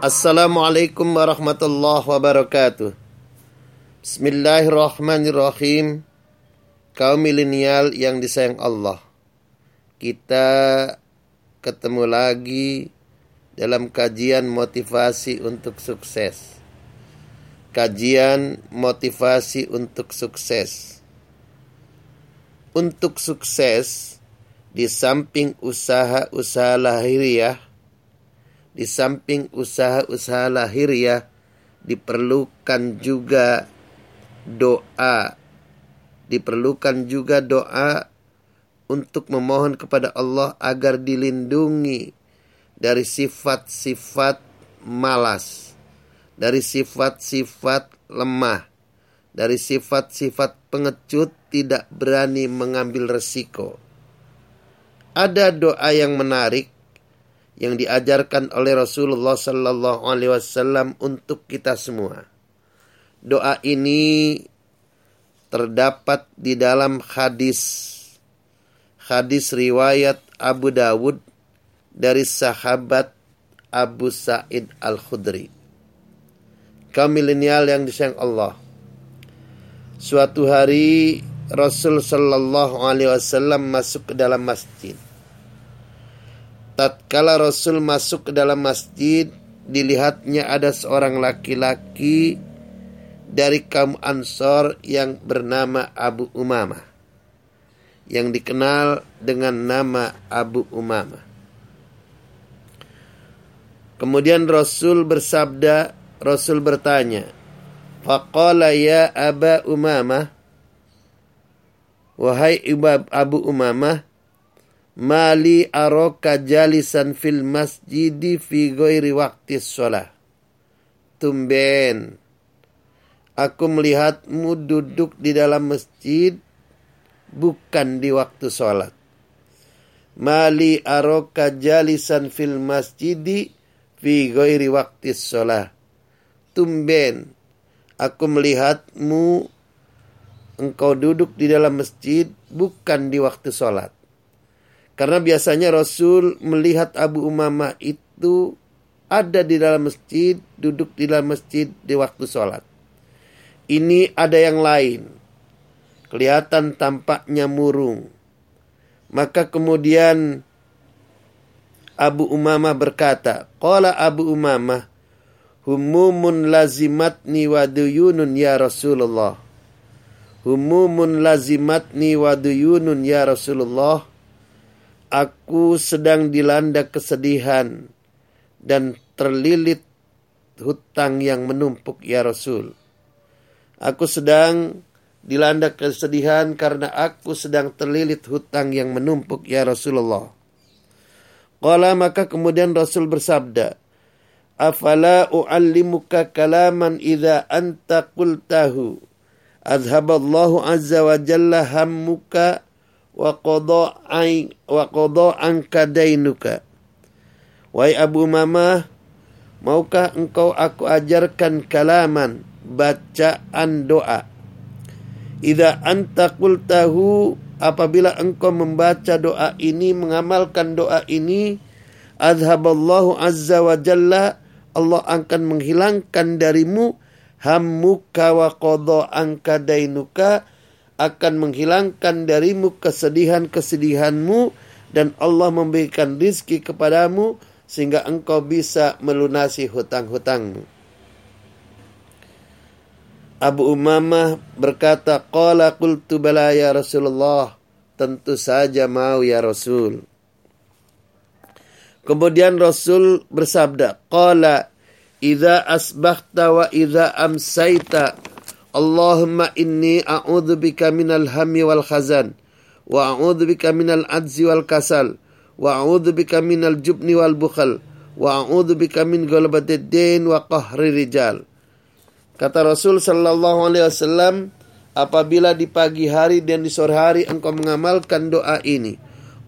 Assalamualaikum warahmatullahi wabarakatuh. Bismillahirrahmanirrahim. Kaum milenial yang disayang Allah. Kita ketemu lagi dalam kajian motivasi untuk sukses. Kajian motivasi untuk sukses. Untuk sukses di samping usaha-usaha lahiriah di samping usaha-usaha lahiriah diperlukan juga doa diperlukan juga doa untuk memohon kepada Allah agar dilindungi dari sifat-sifat malas, dari sifat-sifat lemah, dari sifat-sifat pengecut tidak berani mengambil resiko. Ada doa yang menarik yang diajarkan oleh Rasulullah Sallallahu Alaihi Wasallam untuk kita semua. Doa ini terdapat di dalam hadis hadis riwayat Abu Dawud dari sahabat Abu Sa'id Al-Khudri. Kaum milenial yang disayang Allah. Suatu hari Rasul Sallallahu Alaihi Wasallam masuk ke dalam masjid tatkala Rasul masuk ke dalam masjid, dilihatnya ada seorang laki-laki dari kaum Ansor yang bernama Abu Umamah. Yang dikenal dengan nama Abu Umamah. Kemudian Rasul bersabda, Rasul bertanya, Faqala ya Aba Umamah, Wahai Abu Umamah, Mali aroka jalisan fil masjidi fi ghairi waktu sholat. Tumben. Aku melihatmu duduk di dalam masjid bukan di waktu sholat. Mali aroka jalisan fil masjidi fi ghairi waktu sholat. Tumben. Aku melihatmu engkau duduk di dalam masjid bukan di waktu sholat. Karena biasanya Rasul melihat Abu Umamah itu ada di dalam masjid, duduk di dalam masjid di waktu sholat. Ini ada yang lain. Kelihatan tampaknya murung. Maka kemudian Abu Umamah berkata, Qala Abu Umamah, Humumun lazimatni wa duyunun ya Rasulullah. Humumun lazimatni wa duyunun ya Rasulullah. Aku sedang dilanda kesedihan dan terlilit hutang yang menumpuk ya Rasul. Aku sedang dilanda kesedihan karena aku sedang terlilit hutang yang menumpuk ya Rasulullah. Qala maka kemudian Rasul bersabda, Afala u'allimuka kalaman idza anta qultahu azhaballahu azza wa jalla hammuka wa qada wa qada anka dainuka. Wahai Abu Mama, maukah engkau aku ajarkan kalaman, bacaan doa? Idza anta qultahu apabila engkau membaca doa ini, mengamalkan doa ini, azhaballahu azza wa jalla Allah akan menghilangkan darimu hammuka wa qada anka dainuka akan menghilangkan darimu kesedihan-kesedihanmu dan Allah memberikan rizki kepadamu sehingga engkau bisa melunasi hutang-hutangmu. Abu Umamah berkata, Qala qultu bala ya Rasulullah. Tentu saja mau ya Rasul. Kemudian Rasul bersabda, Qala idza asbahta wa idza amsaita Allahumma inni a'udzubika minal hammi wal khazan wa a'udzubika minal ajzi wal kasal wa a'udzubika minal jubni wal bukhal wa a'udzubika min ghalabatid din wa qahri rijal. Kata Rasul sallallahu alaihi wasallam, apabila di pagi hari dan di sore hari engkau mengamalkan doa ini,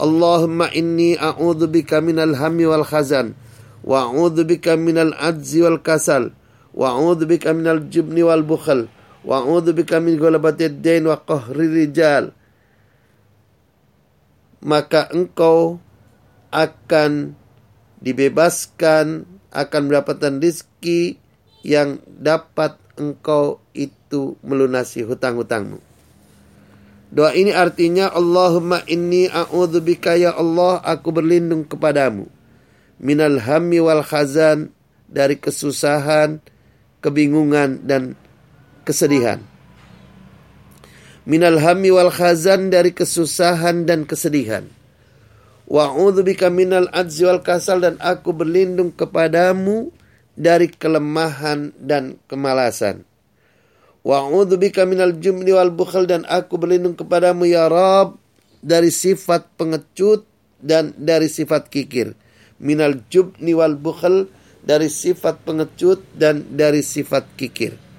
Allahumma inni a'udzubika minal hammi wal khazan wa a'udzubika minal ajzi wal kasal wa a'udzubika minal jubni wal bukhal wa bika min ghalabatid dain wa qahri rijal maka engkau akan dibebaskan akan mendapatkan rizki yang dapat engkau itu melunasi hutang-hutangmu. Doa ini artinya Allahumma inni a'udzubika ya Allah aku berlindung kepadamu minal hammi wal khazan dari kesusahan, kebingungan dan kesedihan. Minal hammi wal khazan dari kesusahan dan kesedihan. Wa bika minal ajzi wal kasal dan aku berlindung kepadamu dari kelemahan dan kemalasan. Wa bika minal jumni wal bukhal dan aku berlindung kepadamu ya Rabb dari sifat pengecut dan dari sifat kikir. Minal jubni wal bukhal dari sifat pengecut dan dari sifat kikir.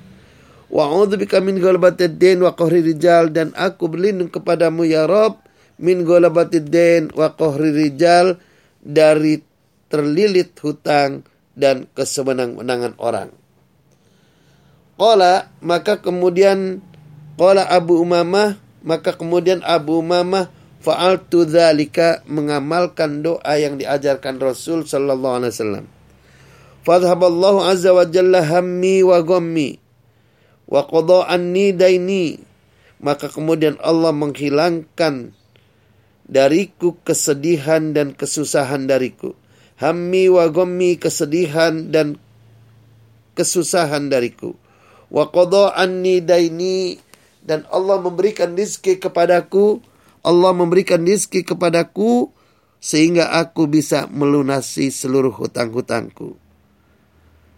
Wa bika min ghalabatid din wa qahri rijal dan aku berlindung kepadamu ya Rabb min ghalabatid din wa qahri rijal dari terlilit hutang dan kesewenang-wenangan orang. Qala maka kemudian qala Abu Umamah maka kemudian Abu Umamah fa'altu dzalika mengamalkan doa yang diajarkan Rasul sallallahu alaihi wasallam. Fadhhaballahu azza wa jalla hammi wa ghammi wa qada anni daini. Maka kemudian Allah menghilangkan dariku kesedihan dan kesusahan dariku. Hammi wa ghammi kesedihan dan kesusahan dariku. Wa qada anni daini. Dan Allah memberikan rizki kepadaku. Allah memberikan rizki kepadaku sehingga aku bisa melunasi seluruh hutang-hutangku.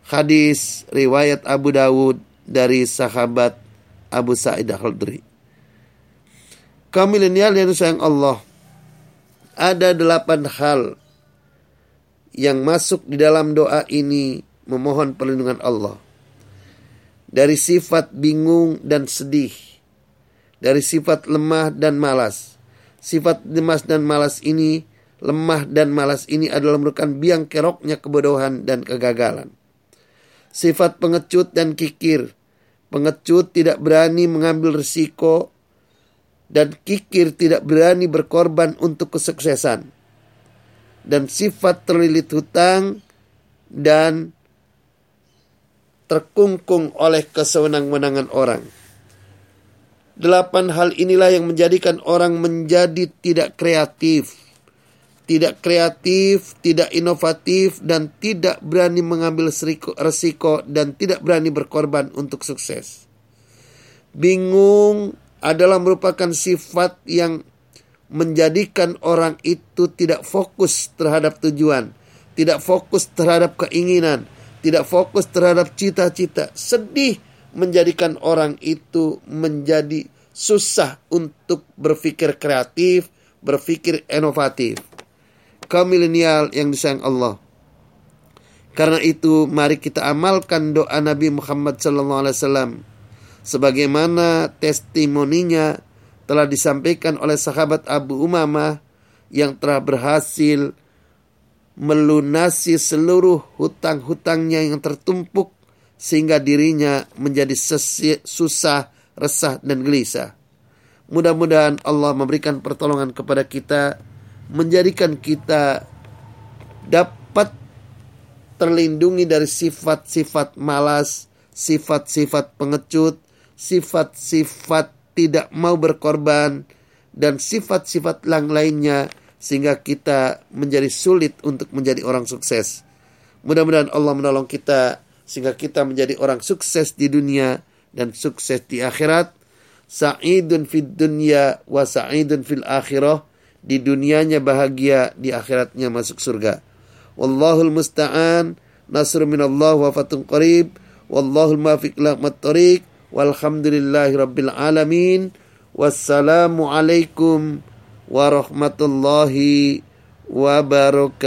Hadis riwayat Abu Dawud dari sahabat Abu Sa'id Al-Khudri kaum milenial yang sayang Allah ada delapan hal yang masuk di dalam doa ini memohon perlindungan Allah dari sifat bingung dan sedih, dari sifat lemah dan malas. Sifat lemas dan malas ini, lemah dan malas ini adalah merupakan biang keroknya kebodohan dan kegagalan. Sifat pengecut dan kikir. Pengecut tidak berani mengambil risiko dan kikir tidak berani berkorban untuk kesuksesan. Dan sifat terlilit hutang dan terkungkung oleh kesewenang-wenangan orang. Delapan hal inilah yang menjadikan orang menjadi tidak kreatif, tidak kreatif, tidak inovatif, dan tidak berani mengambil resiko dan tidak berani berkorban untuk sukses. Bingung adalah merupakan sifat yang menjadikan orang itu tidak fokus terhadap tujuan, tidak fokus terhadap keinginan, tidak fokus terhadap cita-cita, sedih menjadikan orang itu menjadi susah untuk berpikir kreatif, berpikir inovatif. Kaum milenial yang disayang Allah. Karena itu mari kita amalkan doa Nabi Muhammad SAW sebagaimana testimoninya telah disampaikan oleh sahabat Abu Umamah yang telah berhasil melunasi seluruh hutang-hutangnya yang tertumpuk sehingga dirinya menjadi susah, resah dan gelisah. Mudah-mudahan Allah memberikan pertolongan kepada kita menjadikan kita dapat terlindungi dari sifat-sifat malas, sifat-sifat pengecut, sifat-sifat tidak mau berkorban dan sifat-sifat yang lainnya sehingga kita menjadi sulit untuk menjadi orang sukses. Mudah-mudahan Allah menolong kita sehingga kita menjadi orang sukses di dunia dan sukses di akhirat. Sa'idun fid dunya wa sa'idun fil akhirah. Di dunianya bahagia, di akhiratnya masuk surga. Wallahul musta'an. Nasr minallah wa fatun qarib. Wallahul mafiq lahmat tariq. Walhamdulillahi rabbil alamin. Wassalamualaikum warahmatullahi wabarakatuh.